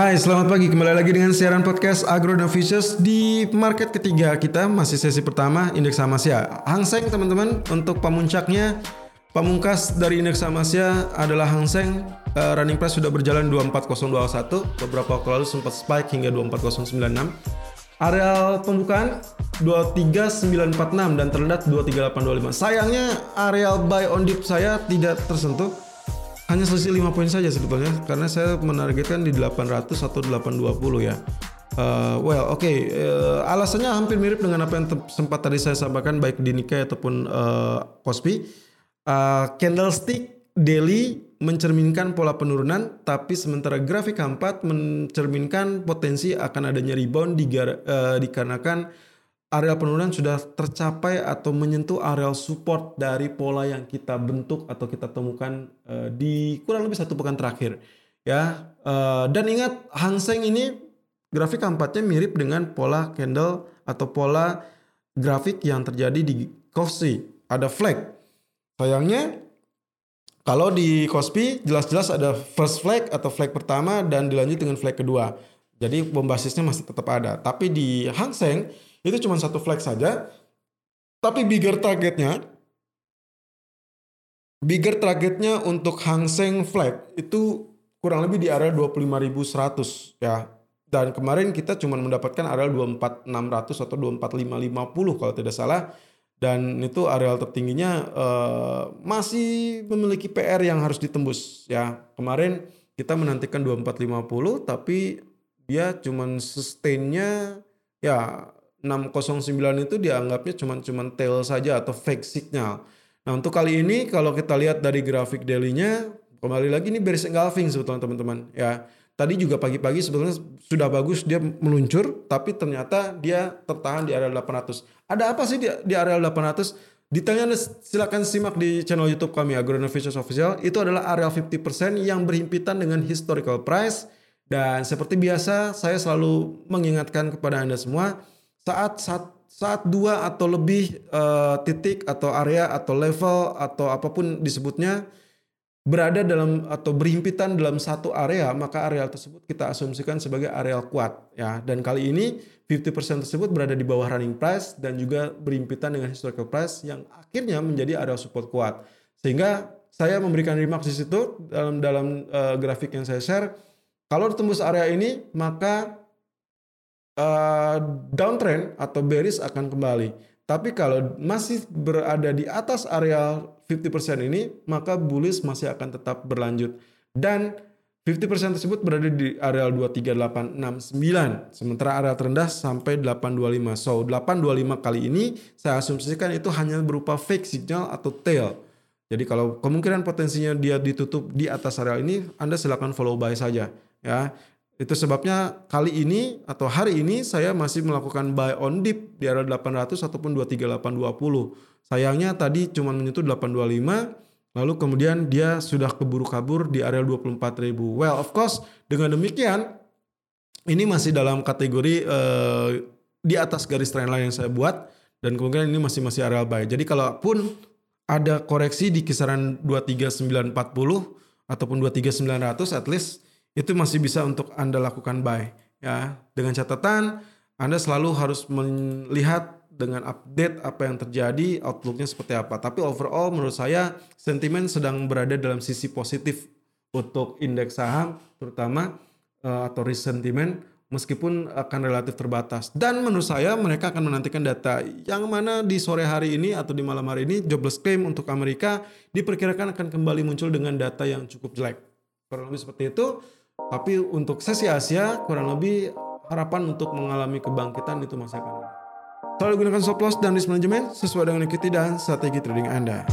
Hai, selamat pagi. Kembali lagi dengan siaran podcast Agro Novicious di market ketiga kita masih sesi pertama indeks saham Asia. Hang Seng teman-teman untuk pemuncaknya pamungkas dari indeks saham Asia adalah Hang Seng uh, running price sudah berjalan 24021 beberapa waktu lalu sempat spike hingga 24096. Areal pembukaan 23946 dan terendah 23825. Sayangnya areal buy on dip saya tidak tersentuh hanya selisih 5 poin saja sebetulnya karena saya menargetkan di 800 atau 820 ya. Uh, well, oke. Okay. Uh, alasannya hampir mirip dengan apa yang sempat tadi saya sampaikan baik di Nikkei ataupun uh, Kospi. Uh, candlestick daily mencerminkan pola penurunan, tapi sementara grafik keempat mencerminkan potensi akan adanya rebound uh, dikarenakan areal penurunan sudah tercapai atau menyentuh areal support dari pola yang kita bentuk atau kita temukan uh, di kurang lebih satu pekan terakhir ya. Uh, dan ingat Hang Seng ini grafik keempatnya mirip dengan pola candle atau pola grafik yang terjadi di Kospi ada flag. Sayangnya kalau di Kospi jelas-jelas ada first flag atau flag pertama dan dilanjut dengan flag kedua. Jadi bom basisnya masih tetap ada. Tapi di Hang Seng itu cuma satu flag saja. Tapi bigger targetnya, bigger targetnya untuk Hang Seng flag itu kurang lebih di area 25.100 ya. Dan kemarin kita cuma mendapatkan area 24.600 atau 24.550 kalau tidak salah. Dan itu areal tertingginya uh, masih memiliki PR yang harus ditembus ya. Kemarin kita menantikan 2450 tapi dia cuman sustainnya ya 609 itu dianggapnya cuma cuma tail saja atau fake signal. Nah untuk kali ini kalau kita lihat dari grafik daily-nya kembali lagi ini bearish engulfing sebetulnya teman-teman ya. Tadi juga pagi-pagi sebetulnya sudah bagus dia meluncur tapi ternyata dia tertahan di area 800. Ada apa sih di, di area 800? Detailnya silakan simak di channel YouTube kami Agronovation Official. Itu adalah area 50% yang berhimpitan dengan historical price dan seperti biasa saya selalu mengingatkan kepada Anda semua saat saat saat dua atau lebih uh, titik atau area atau level atau apa pun disebutnya berada dalam atau berhimpitan dalam satu area maka area tersebut kita asumsikan sebagai area kuat ya. Dan kali ini 50% tersebut berada di bawah running price dan juga berhimpitan dengan historical price yang akhirnya menjadi area support kuat. Sehingga saya memberikan remark di situ dalam dalam uh, grafik yang saya share. Kalau ditembus area ini maka uh, downtrend atau bearish akan kembali. Tapi kalau masih berada di atas area 50% ini, maka bullish masih akan tetap berlanjut. Dan 50% tersebut berada di area 23869. Sementara area terendah sampai 825. So, 825 kali ini saya asumsikan itu hanya berupa fake signal atau tail. Jadi kalau kemungkinan potensinya dia ditutup di atas area ini, Anda silakan follow buy saja ya. Itu sebabnya kali ini atau hari ini saya masih melakukan buy on dip di area 800 ataupun 23820. Sayangnya tadi cuma menyentuh 825 lalu kemudian dia sudah keburu kabur di area 24.000. Well, of course dengan demikian ini masih dalam kategori uh, di atas garis trendline yang saya buat dan kemungkinan ini masih masih area buy. Jadi kalaupun ada koreksi di kisaran 23940 ataupun 23900 at least itu masih bisa untuk Anda lakukan buy ya. Dengan catatan Anda selalu harus melihat dengan update apa yang terjadi, outlooknya seperti apa. Tapi overall menurut saya sentimen sedang berada dalam sisi positif untuk indeks saham terutama uh, atau risk sentiment meskipun akan relatif terbatas. Dan menurut saya mereka akan menantikan data yang mana di sore hari ini atau di malam hari ini jobless claim untuk Amerika diperkirakan akan kembali muncul dengan data yang cukup jelek. Kurang lebih seperti itu. Tapi untuk sesi Asia kurang lebih harapan untuk mengalami kebangkitan itu masih akan. Selalu gunakan stop loss dan risk management sesuai dengan equity dan strategi trading Anda.